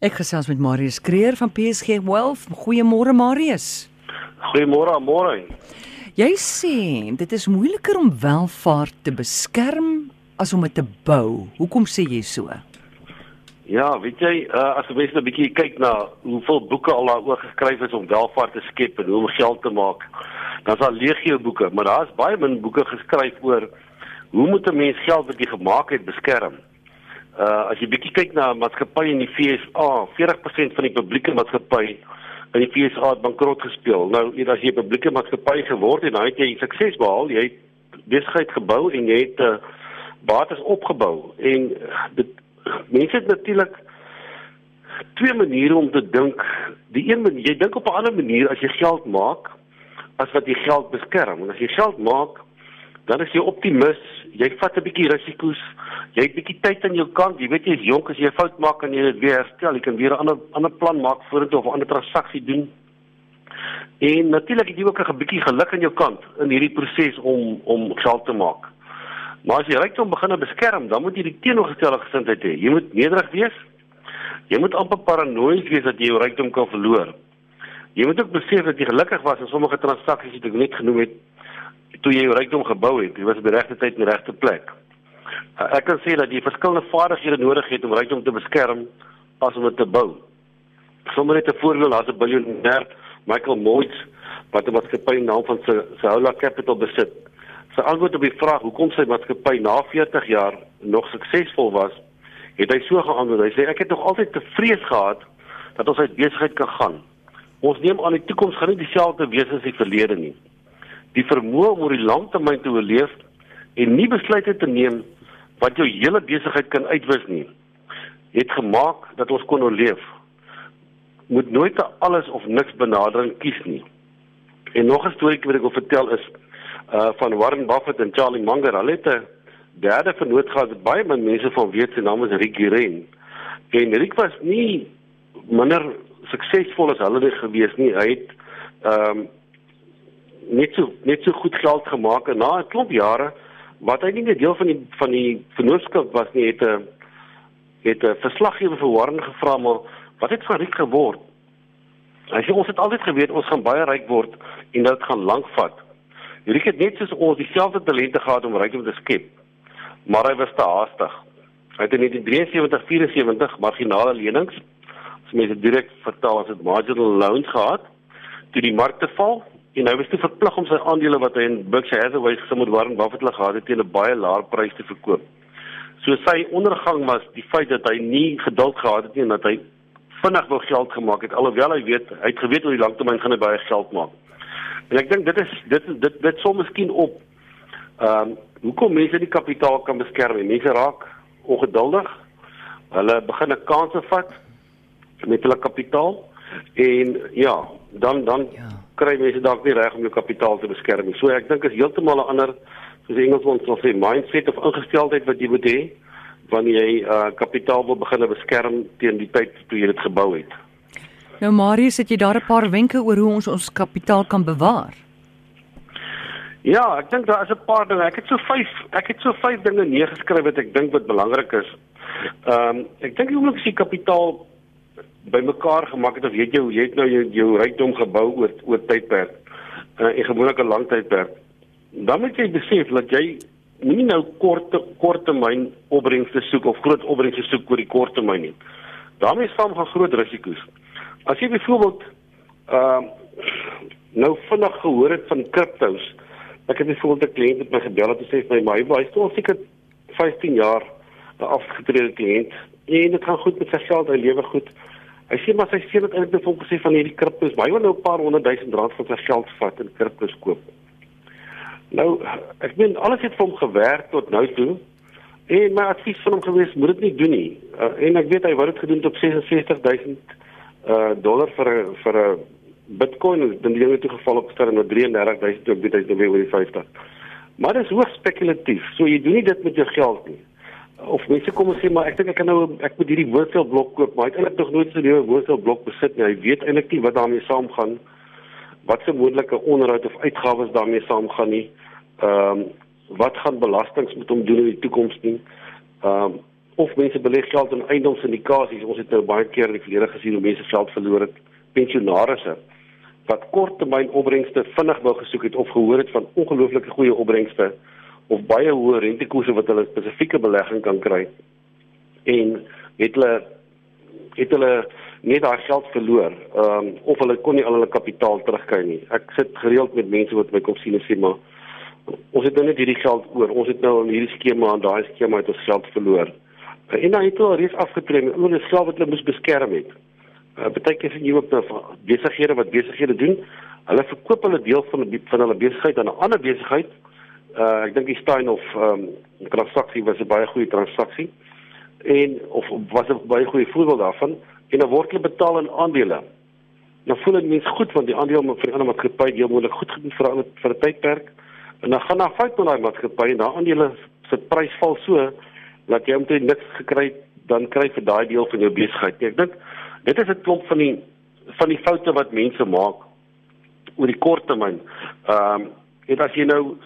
Ek gesels met Marius Kreer van PSG Wealth. Goeiemôre Marius. Goeiemôre, môre. Jy sê dit is moeiliker om welvaart te beskerm as om dit te bou. Hoekom sê jy so? Ja, weet jy, uh, as jy mens 'n bietjie kyk na hoeveel boeke al daaroor geskryf is om welvaart te skep en hoe om geld te maak, dan is daar legio boeke, maar daar is baie min boeke geskryf oor hoe moet 'n mens geld wat jy gemaak het beskerm? Uh as jy bietjie kyk na maatskappye in die FSA, 40% van die publieke maatskappye in die FSA het bankrot gespeel. Nou, as jy 'n publieke maatskappy geword het, dan het jy sukses behaal. Jy het besigheid gebou en jy het uh, bates opgebou en dit mense het natuurlik twee maniere om te dink. Die een manier, jy dink op 'n ander manier as jy geld maak as wat jy geld beskerm. En as jy geld maak, dan is jy optimis, jy vat 'n bietjie risiko's, jy het bietjie tyd aan jou kant, jy weet jy is jonk as jy 'n fout maak kan jy dit weer herstel, jy kan weer 'n ander ander plan maak vorentoe of 'n ander transaksie doen. En natuurlik het jy ook 'n bietjie geluk aan jou kant in hierdie proses om om geld te maak. Maar as jy rykdom begin beskerm, dan moet jy die teenoorgestelde gesindheid hê. Jy moet nederig wees. Jy moet amper paranoïes wees dat jy jou rykdom kan verloor. Jy moet ook besef dat jy gelukkig was in sommige transaksies wat ek net genoem het toe jy jou rykdom gebou het, jy was op die regte tyd in die regte plek. Uh, ek kan sê dat jy verskillende vaardighede nodig het om rykdom te beskerm as om dit te bou. Sommige net 'n voorbeeld, daar's 'n biljoenêr, Michael Moyes, wat 'n maatskappy in naam van Saula Capital besit. Sy antwoord op die vraag hoekom sy maatskappy na 40 jaar nog suksesvol was, het hy so geantwoord. Hy sê ek het nog altyd te vrees gehad dat ons uit besigheid kan gaan. Ons neem aan die toekoms gaan nie dieselfde wees as die verlede nie die vermoë om oor die lang termyn te oorleef en nie besluite te neem wat jou hele besigheid kan uitwis nie het gemaak dat ons kon oorleef. Moet nooit te alles of niks benadering kies nie. En nog 'n storie wat ek wil vertel is uh van Warren Buffett en Charlie Munger. Hulle het 'n derde vernoot gehad. Baie min mense van weet sy naam is Rick Guerin. En Rick was nie minder suksesvol as hulle gewees nie. Hy het ehm um, net so net so goed geld gemaak en na 'n klomp jare wat hy nie meer deel van die van die vennootskap was nie het 'n het 'n verslaggewer vir Warren gevra maar wat het van Rick geword? Hy sê ons het altyd geweet ons gaan baie ryk word en dit gaan lank vat. Rick het net soos ons dieselfde talente gehad om rykdom te skep, maar hy was te haastig. Hy het in 1973-74 marginale lenings, as mense direk vertaal as dit marginal loans gehad, toe die markte val en hy was te verplig om sy aandele wat hy in Berkshire Hathaway gesim het Warren Buffett gehad het teen 'n baie laer prys te verkoop. So sy ondergang was die feit dat hy nie geduld gehad het nie en dat hy vinnig wou geld gemaak het alhoewel hy weet hy het geweet oor die langtermyn gaan hy baie geld maak. En ek dink dit is dit dit dit sou miskien op ehm um, hoekom mense nie kapitaal kan beskerm nie. Mense raak ongeduldig. Hulle begin 'n kanse vat met hulle kapitaal en ja, dan dan ja kry mense dalk nie reg om jou kapitaal te beskerm nie. So ek dink is heeltemal 'n ander soos die Engelsman sal sê mindset of ingesteldheid wat jy moet hê wanneer jy uh kapitaal wil begin beskerm teen die tyd toe jy dit gebou het. Nou Marius, het jy daar 'n paar wenke oor hoe ons ons kapitaal kan bewaar? Ja, ek dink daar is 'n paar dinge. Ek het so 5, ek het so 5 dinge neergeskryf wat ek dink wat belangrik is. Ehm um, ek dink jy moet ook sien kapitaal bymekaar gemaak het of weet jy jy het nou jou jou rykdom gebou oor oor tydperk uh, en gewoonlik 'n lang tydperk. Dan moet jy besef dat jy nie nou kort kort termyn opbrengste soek of groot opbrengste soek oor die kort termyn nie. Daarmee saam gaan groot risiko's. As jy byvoorbeeld ehm uh, nou vinnig gehoor het van kriptos ek het byvoorbeeld 'n kliënt met my gebel en sê vir my maar hy toe seker 15 jaar 'n afgetrede kliënt en dit gaan goed met sy geld hy lewe goed Hy sê maar sy sê dit eintlik vir hom gesê van hierdie kriptos, wil nou 'n paar honderd duisend rand van sy geld vat en kriptos koop. Nou, ek meen alles het vir hom gewerk tot nou toe. En my advies van hom gewees, moet dit nie doen nie. Uh, en ek weet hy wou dit gedoen op 66000 uh dollar vir vir 'n Bitcoin en dan die ding het toe geval op sterre na 33000 toe weet hy nou weer oor die 50. Maar dit is hoogs spekulatief. So jy doen nie dit met jou geld nie of mense kom en sê maar ek dink ek kan nou ek moet hierdie woordselblok koop maar hy het eintlik nog nooit so 'n woordselblok besit nie hy weet eintlik nie wat daarmee saamgaan wat se moontlike onderhoud of uitgawes daarmee saamgaan nie ehm um, wat gaan belastings met hom doen in die toekoms nie ehm um, of mense belê geld in eiendomsindikasies. Ons het nou baie keer in die verlede gesien hoe mense geld verloor het. Pensionaarsse wat korttermyn opbrengste vinnig wou gesoek het of gehoor het van ongelooflike goeie opbrengste of baie hoë rentekoerse wat hulle spesifieke belegging kan kry en het hulle het hulle net daai geld verloor um, of hulle kon nie al hulle kapitaal terugkry nie. Ek sit gereeld met mense wat my kom sien en sê maar ons het nou net hierdie geld oor. Ons het nou in hierdie skema en daai skema het ons geld verloor. En dan het hulle reeds afgetree met hulle geld wat hulle moes beskerm het. Uh, Partykeer sien jy ook dat besighede wat besighede doen, hulle verkoop hulle deel van die, van hulle besigheid aan 'n ander besigheid. Uh ek dink die Stein of ehm um, transaksie was 'n baie goeie transaksie en of was 'n baie goeie voorbeeld daarvan en dan word hulle betaal in aandele. Nou voel dit mens goed want die aandeel van die ander maatskappy deel moontlik goed gedoen vir vir 'n tydperk en dan gaan daar fout met daai maatskappy en daai aandele se prys val so dat jy omtrent niks gekry dan kry vir daai deel van jou besigheid. Ek dink dit is 'n klomp van die van die foute wat mense maak oor die kort termyn. Ehm um, en as jy nou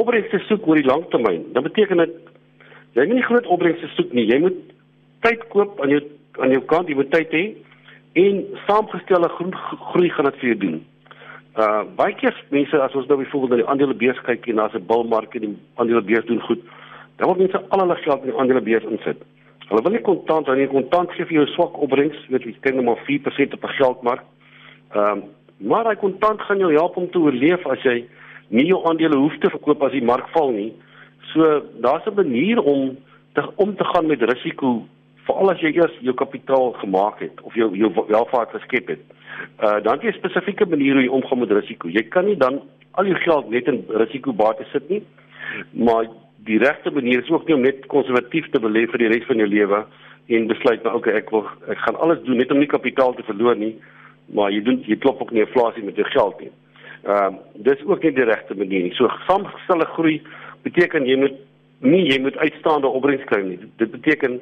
opbrengste soek oor die lang termyn, dan beteken dit jy moet nie groot opbrengste soek nie. Jy moet tyd koop aan jou aan jou kant, jy moet tyd hê en saamgestelde groen groei gaan dit vir jou doen. Uh baie keer mense as ons nou byvoorbeeld na die aandelebeurs kyk en daar's 'n bullmark en die aandelebeurs doen goed, dan wil mense al hulle geld in die aandelebeurs insit. Hulle wil nie kontant, wanneer jy kontant gee vir jou swak opbrengs, weet jy, kyk net maar 4% op 'n geldmark. Ehm um, maar daai kontant gaan jou help om te oorleef as jy nie jou aandele hoef te verkoop as die mark val nie. So daar's 'n manier om te om te gaan met risiko, veral as jy eers jou kapitaal gemaak het of jou jou welvaart geskep het. Uh dan jy spesifieke manier hoe jy omgaan met risiko. Jy kan nie dan al jou geld net in risikobate sit nie, maar die regte manier is ook nie om net konservatief te belê vir die res van jou lewe en besluit maar okay ek wil ek gaan alles doen net om nie kapitaal te verloor nie maar jy doen jy klop ook nie inflasie met jou geld nie. Ehm uh, dis ook nie die regte manier nie. So saamgestelde groei beteken jy moet nie jy moet uitstaande opbrengs kry nie. Dit beteken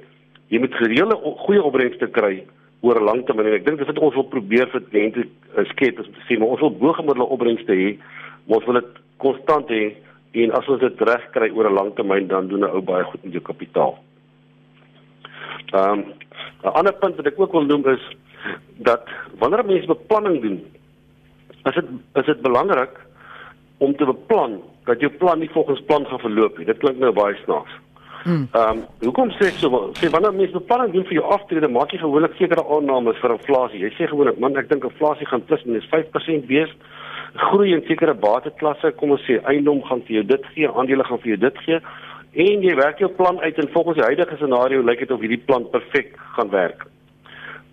jy moet gereelde goeie opbrengste kry oor 'n lang termyn. Ek dink dis wat ons wil probeer vir kliënte uh, skep as sê maar ons wil bo-gemiddelde opbrengste hê. Ons wil dit konstant hê en as ons dit reg kry oor 'n lang termyn dan doen 'n ou baie goed met jou kapitaal. Ehm um, 'n ander punt wat ek ook wil noem is dat wanneer mense beplanning doen, is dit is dit belangrik om te beplan dat jou plan nie volgens plan gaan verloop nie. Dit klink nou baie snaaks. Hmm. Ehm um, hoekom sê ek so? Sê wanneer mense beplanning doen vir jou aftrede, maak jy gewoonlik sekere aannames vir inflasie. Jy sê gewoonlik, man, ek dink inflasie gaan plus minus 5% wees groei in sekere bateklasse, kom ons sê eiendom gaan vir jou dit gee, aandele gaan vir jou dit gee en jy werk jou plan uit en volgens die huidige scenario lyk dit of hierdie plan perfek gaan werk.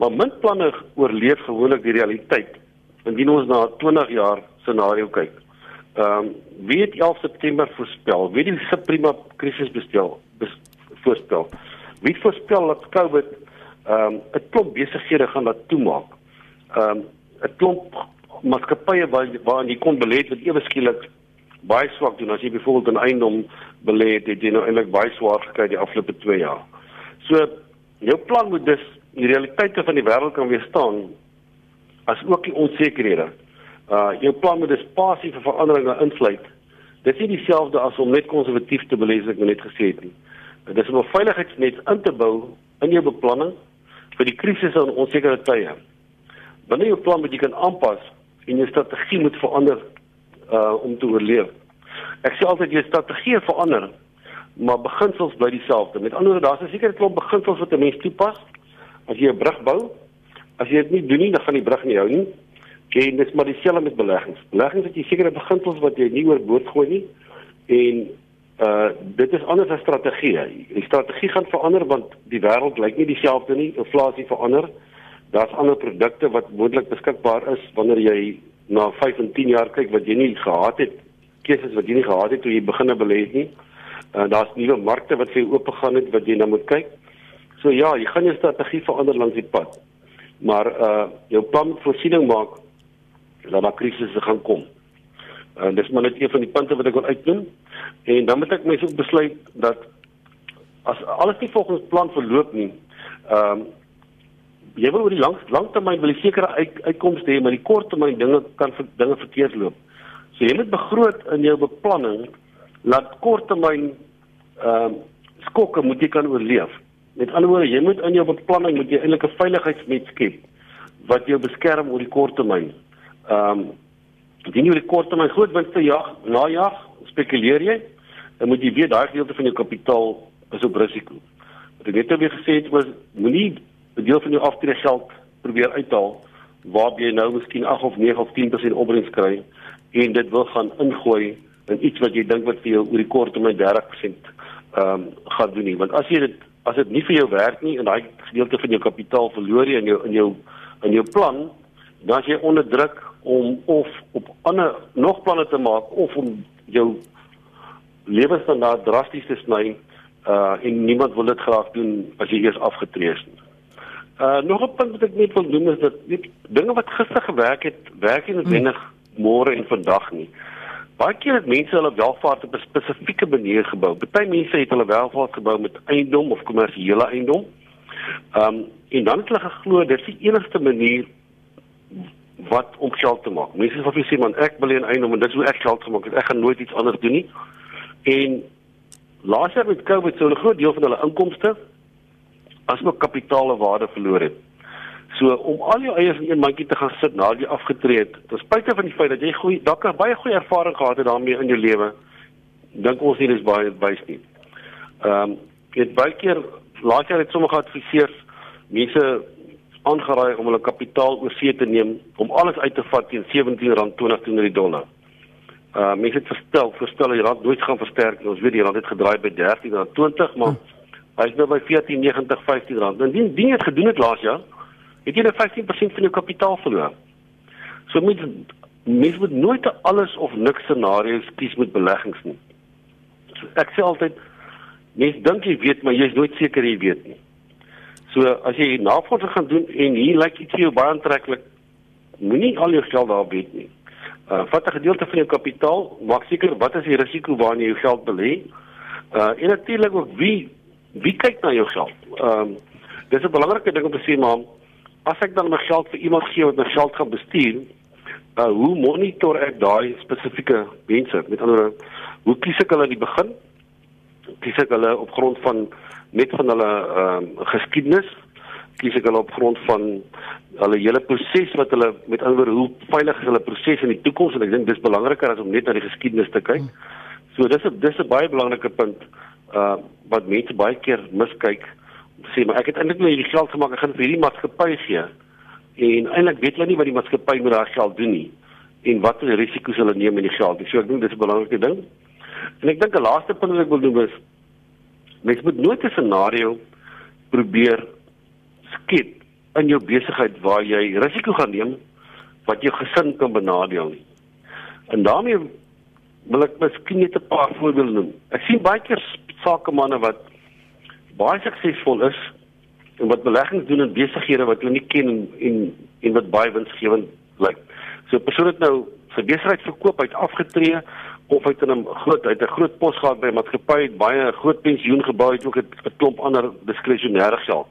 Maar muntplanne oorleef gewoonlik die realiteit indien ons na 20 jaar scenario kyk. Ehm um, wie het 11 September voorspel? Wie het die subprima krisis bestel bes, voorspel? Wie voorspel dat COVID ehm um, 'n klomp besighede gaan laat toemaak? Ehm um, 'n klomp maatskappye waar waar jy kon belê wat ewe skielik baie swak doen as jy byvoorbeeld 'n eiendom belê het jy nou eintlik baie swaar gekry die afgelope 2 jaar. So jou plan moet dus die realiteite van die wêreld kan weerstaan as ook die onsekerhede. Uh jou plan moet dus passief veranderinge insluit. Dit is nie dieselfde as om net konservatief te belê soos ek net gesê het nie. Dit is om 'n veiligheidsnet in te bou in jou beplanning vir die krisisse en onsekere tye. Wanneer jou plan moet jy kan aanpas en jou strategie moet verander uh om te oorleef. Ek sê altyd jou strategie verander, maar beginsels bly dieselfde. Met ander woorde, daar's 'n sekere klomp beginsels wat 'n mens toepas as jy 'n brug bou. As jy dit nie doen nie, dan gaan die brug nie hou nie. En dis maar dieselfde met beleggings. Beleggings het jy sekere beginsels wat jy nie oorboord gooi nie en uh dit is anders as strategie. Die strategie gaan verander want die wêreld lyk nie dieselfde nie. Inflasie verander daar's ander produkte wat moontlik beskikbaar is wanneer jy na 5 en 10 jaar kyk wat jy nie gehad het keuses wat jy nie gehad het toe jy begine belê het nie. Uh, daar's nuwe markte wat vir jou oop gegaan het wat jy nou moet kyk. So ja, jy gaan jou strategie verander langs die pad. Maar uh jou plan voorsiening maak dat daar krisisse gaan kom. En uh, dis maar net een van die punte wat ek wil uitnoem. En dan moet ek mens ook besluit dat as alles nie volgens plan verloop nie, ehm um, jy wil oor die lang langtermyn wil jy sekere uit, uitkomste hê, maar die korttermyn dinge kan dinge verkeerd loop. So jy moet begroot in jou beplanning dat korttermyn ehm uh, skokke moet jy kan oorleef. Met ander woorde, jy moet in jou beplanning moet jy eintlik 'n veiligheidsnet skep wat jou beskerm oor die korttermyn. Ehm um, indien jy die korttermyn groot winste jag, najag, spekuleer jy, dan moet jy weet daai gedeelte van jou kapitaal is op risiko. Wat ek net nou weer gesê het was moenie 'n deel van jou aftreegeld probeer uithaal waar jy nou miskien 8 of 9 of 10% opbrengs kry en dit wil gaan ingooi in iets wat jy dink wat vir jou oor die kort termyn 30% ehm um, gaan doen nie want as jy dit as dit nie vir jou werk nie en daai gedeelte van jou kapitaal verloor jy in jou in jou in jou plan dan as jy onder druk om of op ander nog planne te maak of om jou lewensstandaard drasties te sny uh en niemand wil dit graag doen as jy eers afgetree is nie. Uh nog 'n punt wat ek net wil noem is dat weet, dinge wat gister gewerk het, werk nie noodwendig môre en vandag nie. Baie keer het mense hulle welvaart op 'n spesifieke manier gebou. Party mense het hulle welvaart gebou met eiendom of kommersiële eiendom. Um en dan het hulle geglo dit is die enigste manier wat om geld te maak. Mense sê of jy sê man ek wil 'n eiendom en dit is hoe ek geld gemaak het. Ek gaan nooit iets anders doen nie. En laas jaar met Covid sou 'n groot deel van hulle inkomste asook kapitaale waarde verloor het. So om al jou eiers in een mandjie te gaan sit nadat jy afgetree het, ten spyte van die feit dat jy goeie dalk baie goeie ervaring gehad het daarmee in jou lewe, dink ons nie dis baie wys nie. Ehm um, het baie keer laat jy net sommige adviseurs mense aangeraai om hulle kapitaal oor see te neem om alles uit te vat teen R17.20 teenoor die dollar. Uh mense het verstel, verstel die rand nooit gaan versterk nie. Ons weet die rand het gedraai by R13.20, maar hm Hy's nou by 14.90 15 rand. En die ding het gedoen het laas jaar. Het jy net 15% van jou kapitaal verloor. So met mens moet nooit alles of niks scenario's kies met beleggings nie. So ek sê altyd mens dink jy weet, maar jy's nooit seker jy weet nie. So as jy navorsing gaan doen en hier lyk iets vir jou baie aantreklik, moenie al jou geld daar weet nie. Uh vat 'n gedeelte van jou kapitaal, maak seker wat is die risiko waarna jy jou geld belê. Uh en natuurlik ook wie wie kyk na jou geld? Ehm um, dis 'n belangrike ding om te sê maar as ek dan my geld vir iemand gee wat my geld gaan bestuur, uh, hoe monitor ek daai spesifieke mense? Met ander woorde, hoe kies ek hulle in die begin? Kies ek hulle op grond van net van hulle ehm um, geskiedenis? Kies ek hulle op grond van hulle hele proses wat hulle met ander woorde, hoe veilig is hulle proses in die toekoms? En ek dink dis belangriker as om net na die geskiedenis te kyk. So dis 'n dis 'n baie belangrike punt uh wat mense baie keer miskyk sê maar ek het eintlik net hierdie geld gemaak ek gaan vir hierdie maatskappy gee. En eintlik weet hulle nie wat die maatskappy met daai geld doen nie en wat die risiko's hulle neem met die geld so ek dink dis 'n belangrike ding. En ek dink 'n laaste punt wat ek wil doen is mens moet nooit 'n scenario probeer skep in jou besigheid waar jy risiko gaan neem wat jou gesin kan benadeel nie. En daarmee wil ek miskien net 'n paar voorbeelde noem. Ek sien baie keer sakemanne wat baie suksesvol is en wat beleggings doen in besighede wat hulle nie ken en en, en wat baie winsgewend lyk. So 'n persoon het nou sy besigheid verkoop, hy het afgetree of hy het 'n groot uit 'n groot pos gehad by 'n maatskappy, baie groot pensioen gebou het ook 'n klomp ander diskresionêre geld.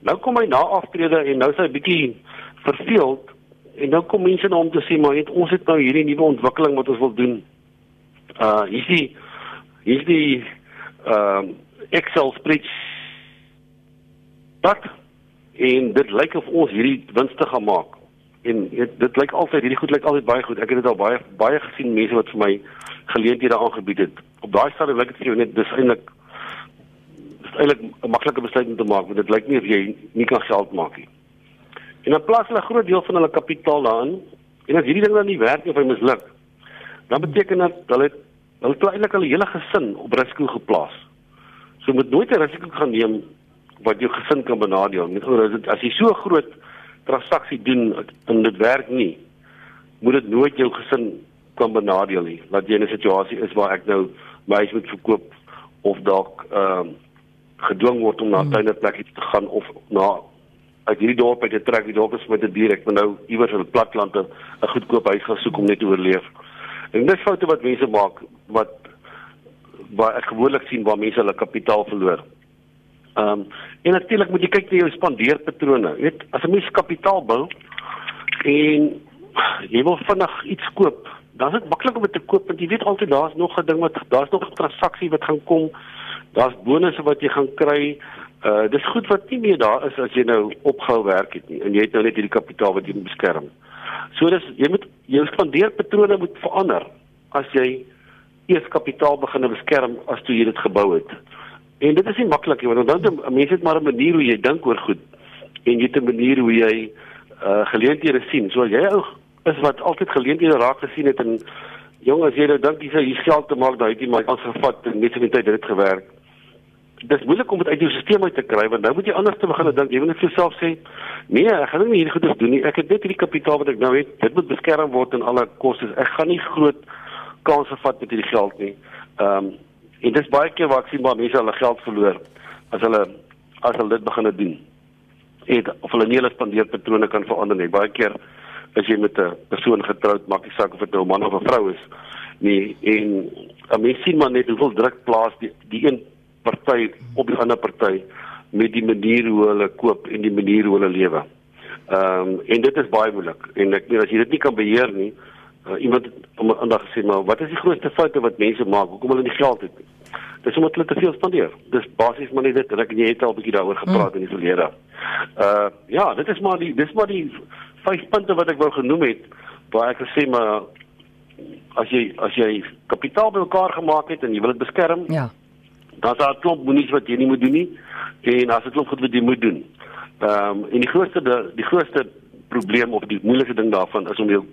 Nou kom hy na aftrede en nou is hy bietjie verveeld en nou kom mense na hom te sê maar het, ons het nou hierdie nuwe ontwikkeling wat ons wil doen. Uh hier's die hier's die ehm uh, Excel spreadsheet. Wat en dit lyk of ons hierdie winste gaan maak. En dit, dit lyk altyd hierdie goed lyk altyd baie goed. Ek het dit al baie baie gesien mense wat vir my geleenthede aangebied het. Op daai stadium lyk dit vir jou net dis eintlik dis eintlik 'n maklike besluit om te maak want dit lyk nie of jy nie kan geld maak nie. En dan plaas hulle 'n groot deel van hulle kapitaal daarin en as hierdie ding dan nie werk nie of hy misluk, dan beteken dit hulle hulle het eintlik die hele gesin op risiko geplaas. So moet nooit 'n risiko gaan neem wat jou gesin kan benadeel. Met ander woorde, as jy so groot transaksie doen en dit werk nie, moet dit nooit jou gesin kan benadeel nie. Laat jy in 'n situasie is waar ek nou my huis moet verkoop of dalk ehm uh, gedwing word om na 'n hmm. tuiner plek te gaan of na uit hierdie dorp uit te trek, die dorp is met 'n dier, ek moet nou iewers in die platland 'n goedkoop huis gaan soek om net te oorleef. En dis foute wat mense maak wat waar ek gewoonlik sien waar mense hulle kapitaal verloor. Ehm um, en natuurlik moet jy kyk na jou spandeerpatrone. Jy weet, as 'n mens kapitaal bou en jy wil vinnig iets koop, dan is dit maklik om dit te koop want jy weet altyd daar's nog 'n ding wat daar's nog 'n transaksie wat gaan kom. Daar's bonusse wat jy gaan kry. Uh dis goed wat nie meer daar is as jy nou opgehou werk het nie en jy het nou net hierdie kapitaal wat jy moet beskerm. So dis jy moet jou spandeerpatrone moet verander as jy eers kapitaal begin beskerm as toe jy dit gebou het. En dit is nie maklik nie want dan mense het maar 'n manier hoe jy dink oor goed en jy het 'n manier hoe jy uh geleenthede sien. So jy ou is wat altyd geleenthede raak gesien het en jong as jy nou dink jy sou hier geld te maak, daai jy maar ons gevat en net so net tyd het dit gewerk. Dis moeilik om dit uit jou stelsel uit te kry want nou moet jy anders te begin dink. Jy moet net vir jouself sê, nee, ek gaan nie hierdie goeie doen nie. Ek het net hierdie kapitaal wat ek nou het. Dit moet beskerm word in alle kostes. Ek gaan nie groot kanse vat met hierdie geld nie. Ehm um, en dis baie keer waar ek sien maar mense hulle geld verloor as hulle as hulle dit begin doen het of hulle nie hulle spandeerpatrone kan verander nie. Baie keer as jy met 'n persoon getroud, maak nie saak of dit nou 'n man of 'n vrou is nie. En 'n mens sien maar net hoeveel druk plaas die die een party op die ander party met die manier hoe hulle koop en die manier hoe hulle lewe. Ehm um, en dit is baie moeilik. En ek weet as jy dit nie kan beheer nie, uh, iemand om aandag gesê maar wat is die grootste foute wat mense maak? Hoekom hulle nie geld het nie? Dis omdat hulle te veel spandeer. Dis basies maar net dit. Ek en jy het al 'n bietjie daaroor gepraat hmm. in die verlede. Uh ja, dit is maar die dis maar die vyf punte wat ek wou genoem het waar ek gesê maar as jy as jy kapitaal bymekaar gemaak het en jy wil dit beskerm. Ja. Dan is daar 'n klomp moenies wat jy nie moet doen nie en as dit klomp goed wat jy moet doen. Ehm um, en die grootste die grootste probleem of die moeilikste ding daarvan is om jou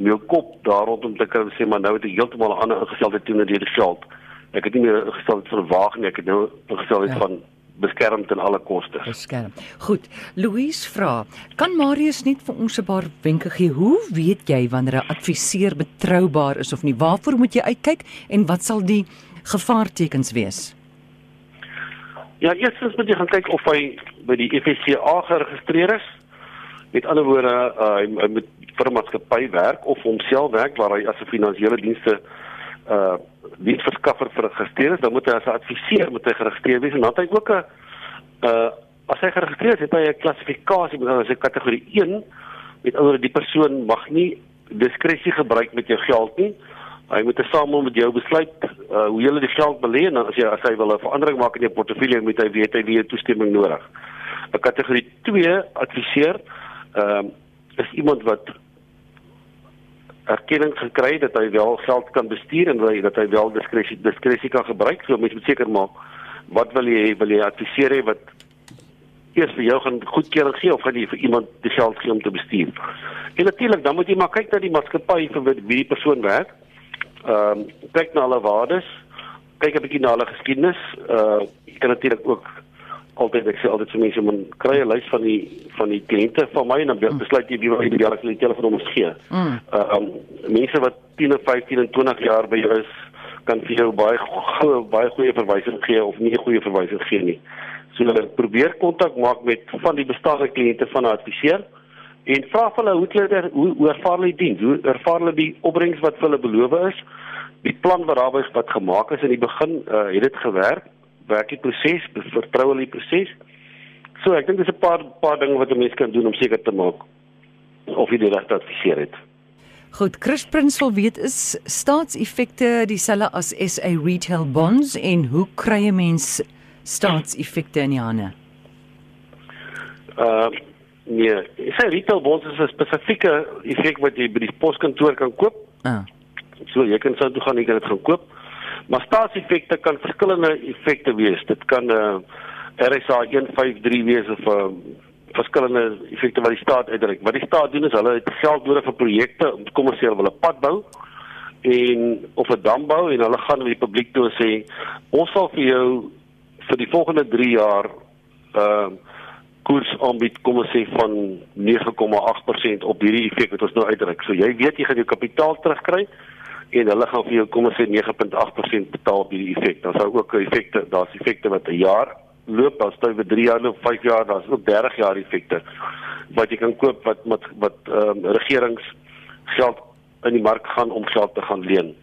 om jou kop daar rondom te en sê maar nou het ek heeltemal 'n ander ingesteldheid teenoor die geld. Ek het nie meer ingesteldheid vir waag nie, ek het nou ingesteldheid ja. van beskerm ten alle koste. Beskerm. Goed. Louise vra, kan Marius net vir ons 'n paar wenke gee? Hoe weet jy wanneer 'n adviseur betroubaar is of nie? Waarvoor moet jy uitkyk en wat sal die gevaartekens wees? Ja, eerstens moet jy gaan kyk of hy by die FSCA geregistreer is. Met ander woorde, uh, hy, hy moet vir 'n maatskappy werk of homself werk waar hy as 'n finansiële dienste uh wietverskaffer geregistreer is, dan moet hy as 'n adviseur moet hy geregistreer wees en dan het hy ook 'n uh as hy geregistreer is, het hy 'n klassifikasie met as 'n kategorie 1 met ander die persoon mag nie diskresie gebruik met jou geld nie. Hy moet tesame met jou besluit uh hoe jy die geld belê en as jy as hy wil 'n verandering maak in jou portefeulje moet hy weet hy wie toestemming nodig. 'n Kategorie 2 adviseur ehm uh, is iemand wat erkenning gekry dat hy wel geld kan bestuur en dat hy wel diskresie diskresie kan gebruik. So mens moet seker maak wat wil jy wil jy adviseer hê wat eers vir jou gaan goedkeuring gee of gaan jy vir iemand die geld gee om te bestuur. En natuurlik dan moet jy maar kyk na die maatskappy vir wie die persoon werk. Ehm um, kyk na hulle waardes, kyk 'n bietjie na hulle geskiedenis. Uh jy kan natuurlik ook altyd ek sê altyd vir mense om 'n kry 'n lys van die van die kliënte van my en dan mm. besluit jy wie jy die beste telefoonnommers gee. Mm. Uh um, mense wat 10 of 15 en 20 jaar by jou is kan vir jou baie goeie baie goeie verwysing gee of nie goeie verwysing gee nie. So hulle probeer kontak maak met van die bestaande kliënte van 'n adviseur en vra hulle hoe hulle hoe hoe ervaar hulle die diens, hoe ervaar hulle die opbrengs wat vir hulle beloof is, die plan wat daarbey wat gemaak is in die begin, uh, het dit gewerk? Werk die proses, vertrou hulle die proses. So ek dink dis 'n paar paar dinge wat 'n mens kan doen om seker te maak of jy dit reg adviseer het. Goed, Chris Prins wil weet is staatseffekte dieselfde as SA retail bonds en hoe kry 'n mens staatseffekte in die hande? Uh nee, SA retail bonds is 'n spesifieke effek wat jy by die poskantoor kan koop. Ah. So jy kan sou toe gaan en jy kan dit gaan koop. Maar staatseffekte kan verskillende effekte wees. Dit kan 'n uh, RSA 153 wees of 'n uh, verskillende effekte wat die staat uitdruk. Wat die staat doen is hulle het geld nodig vir projekte om kommersieel wil 'n pad bou en of 'n dam bou en hulle gaan aan die publiek toe sê ons sal vir jou vir die volgende 3 jaar ehm uh, koers aanbied kom ons sê van 9,8% op hierdie effek wat ons nou uitdruk. So jy weet jy gaan jou kapitaal terugkry en hulle gaan vir jou kom ons sê 9.8% betaal op hierdie effek. Dan sou ook effekte, daar's effekte wat 'n jaar loop, daar's tyd vir 3 jaar of 5 jaar, daar's ook 30 jaar effekte wat jy kan koop wat wat wat ehm um, regerings geld in die mark gaan om geld te gaan leen.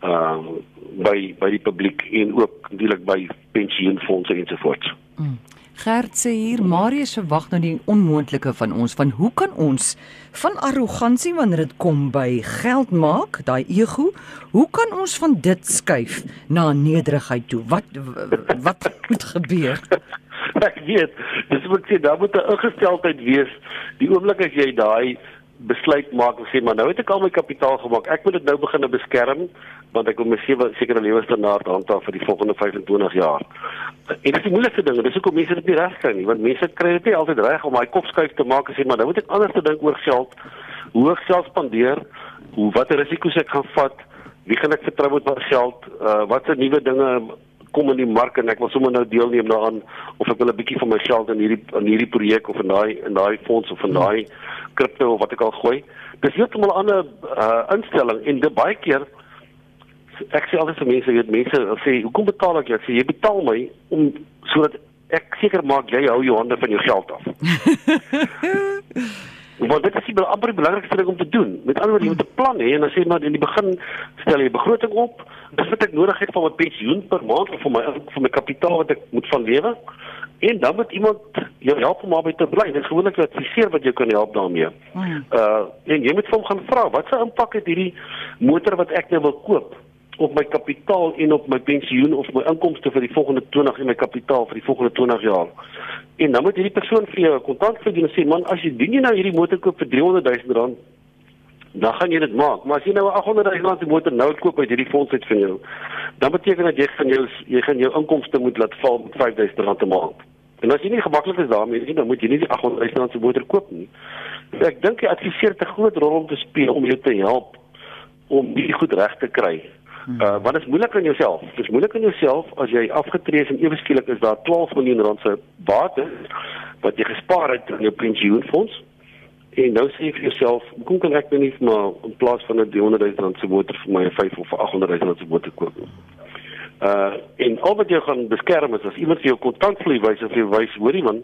Ehm um, by by die publiek en ook natuurlik by pensioenfonde ensovoorts. Mm. Gert sê hier Marius verwag nou die onmoontlike van ons van hoe kan ons van arrogansie wanneer dit kom by geld maak, daai ego, hoe kan ons van dit skuif na nederigheid toe? Wat wat moet gebeur? ek weet. Dis wat ek sê, daar moet 'n ingesteldheid wees. Die oomblik as jy daai besluit maak en sê maar nou het ek al my kapitaal gemaak. Ek moet dit nou begin beskerm want ek wil my sewe sekere lewenstandaarde handhaaf vir die volgende 25 jaar. En dit is die moeilikste ding. Dis hoekom mense dit nie reg kry nie, want mense kry dit nie altyd reg om daai kopskuif te maak en sê maar nou moet ek anders te dink oor geld. Hoe ek geld spandeer, hoe watter risiko's ek gaan vat, wie gaan ek vertrou met my geld, uh watse nuwe dinge kom in die mark en ek wil sommer nou deelneem daaraan of ek wil 'n bietjie van my geld in hierdie in hierdie projek of in daai in daai fonds of in daai kripto of wat ek al gooi. Dis heeltemal 'n ander uh instelling en dit baie keer ek sê altyd vir mense, weet mense sê, "Hoekom betaal ek jou?" Ek sê, "Jy betaal my om sodat ek seker maak jy hou jou hande van jou geld af." Want dit is die amper die belangrikste ding om te doen. Met ander woorde, jy moet 'n plan hê en dan sê maar in die begin stel jy 'n begroting op. Dis wat ek nodig het vir my pensioen per maand of vir my vir my kapitaal wat ek moet van lewe. En dan moet iemand jou help om daarby te bly. Dit is gewoonlik 'n adviseur wat jou kan help daarmee. Uh en jy moet vir hom gaan vra, wat se impak het hierdie motor wat ek nou wil koop op my kapitaal en op my pensioen of my inkomste vir die volgende 20 en my kapitaal vir die volgende 20 jaar. En dan moet hierdie persoon vir jou kontak verdien en sê man, as jy dien jy nou hierdie motor koop vir 300 000 rand, dan gaan jy dit maak. Maar as jy nou 'n 800 000 rand motor nou koop uit hierdie fonds uit van jou, dan beteken dit jy gaan jou jy gaan jou inkomste moet laat val met 5000 rand 'n maand. En as jy nie gemaklik is daarmee nie, dan moet jy nie die 800 000 rand se motor koop nie. So ek dink jy adviseer te groot rol om te speel om jou te help om die goed reg te kry. Uh wat is moeilik aan jouself? Dis moeilik aan jouself as jy afgetree is en ewe skielik is daar 12 miljoen rand se bates wat jy gespaar het in jou pensioenfonds. En nou sê jy vir jouself, "Kom kan ek nou nie maar in plaas van 'n 300 000 rand se motor vir my 5 of 800 000 rand se motor koop nie." Uh en al wat jy gaan beskerm is as iemand vir jou kontantvloei wys of jy wys, hoorie man,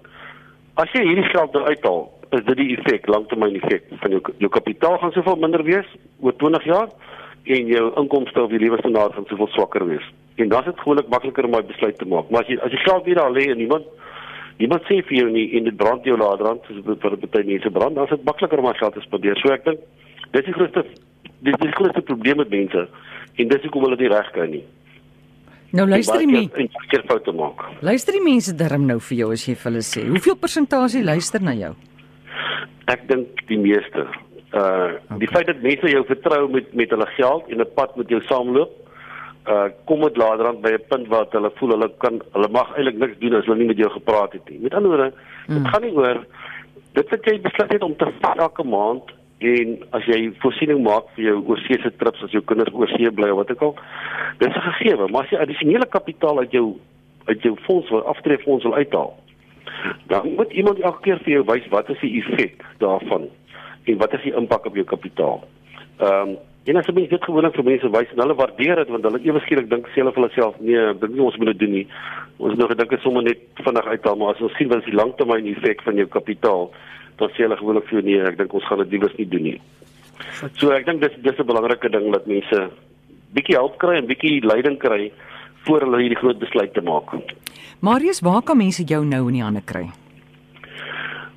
as jy hierdie geld nou uithaal, is dit die effek, langtermyn effek van jou jou kapitaal gaan soveel minder wees oor 20 jaar en jou inkomste of die lewenstandaard gaan soveel swakker wees. En dan is dit gewoonlik makliker om 'n besluit te maak. Maar as jy as jy geld weer daar lê en niemand niemand sê vir jou nie en dit brand jou later soos dit vir party mense brand, dan is dit makliker om al geld te spandeer. So ek dink dis die grootste dis die grootste probleem met mense en dis hoekom hulle dit nie reg kry nie. Nou luister die mense foute maak. Luister die mense darm nou vir jou as jy vir hulle sê. Hoeveel persentasie luister na jou? Ek dink die meeste. Uh okay. die feit dat mense jou vertrou met met hulle geld en 'n pad met jou saamloop, uh kom dit later aan by 'n punt waar hulle voel hulle kan hulle mag eintlik niks doen as hulle nie met jou gepraat het nie. Met ander woorde, dit hmm. gaan nie oor dit wat jy besluit het om te vat elke maand en as jy voorsiening maak vir jou oorsese trips as jou kinders oorsee bly of wat ook al, dis 'n gegewe, maar as jy addisionele kapitaal uit jou uit jou fonds wil aftreefonds wil uithaal, dan moet iemand elke keer vir jou wys wat is die effek daarvan en wat is die impak op jou kapitaal. Ehm um, en as jy dit gewoonlik vir mense wys en hulle waardeer dit want hulle ewe skielik dink sê hulle vir hulself nee, dink nie ons moet dit doen nie. Ons het nog gedink dit sommer net vinnig uithaal, maar as ons sien wat is die langtermyn effek van jou kapitaal, dan sê hulle gewoonlik vir nee, ek dink ons gaan dit liewers nie doen nie. So ek dink dis dis 'n belangrike ding dat mense bietjie hulp kry en bietjie leiding kry voor hulle hierdie groot besluit te maak. Marius, waar kan mense jou nou in die hande kry?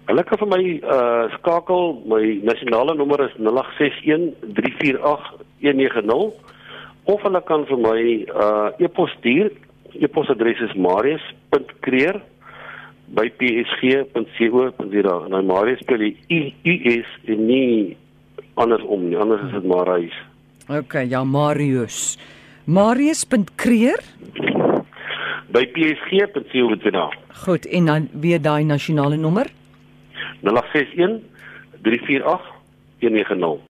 Hulle kan vir my uh skakel, my nasionale nommer is 0861 348 190 of hulle kan vir my uh e-pos stuur. E-posadres is marius.creer@psg.co.za. En nou Marius spel die U U S en nie andersom nie. Anders is dit Marius. OK, ja Marius. Marius.creer by psg.co.za. Goed, en dan weer daai nasionale nommer 0861 348 190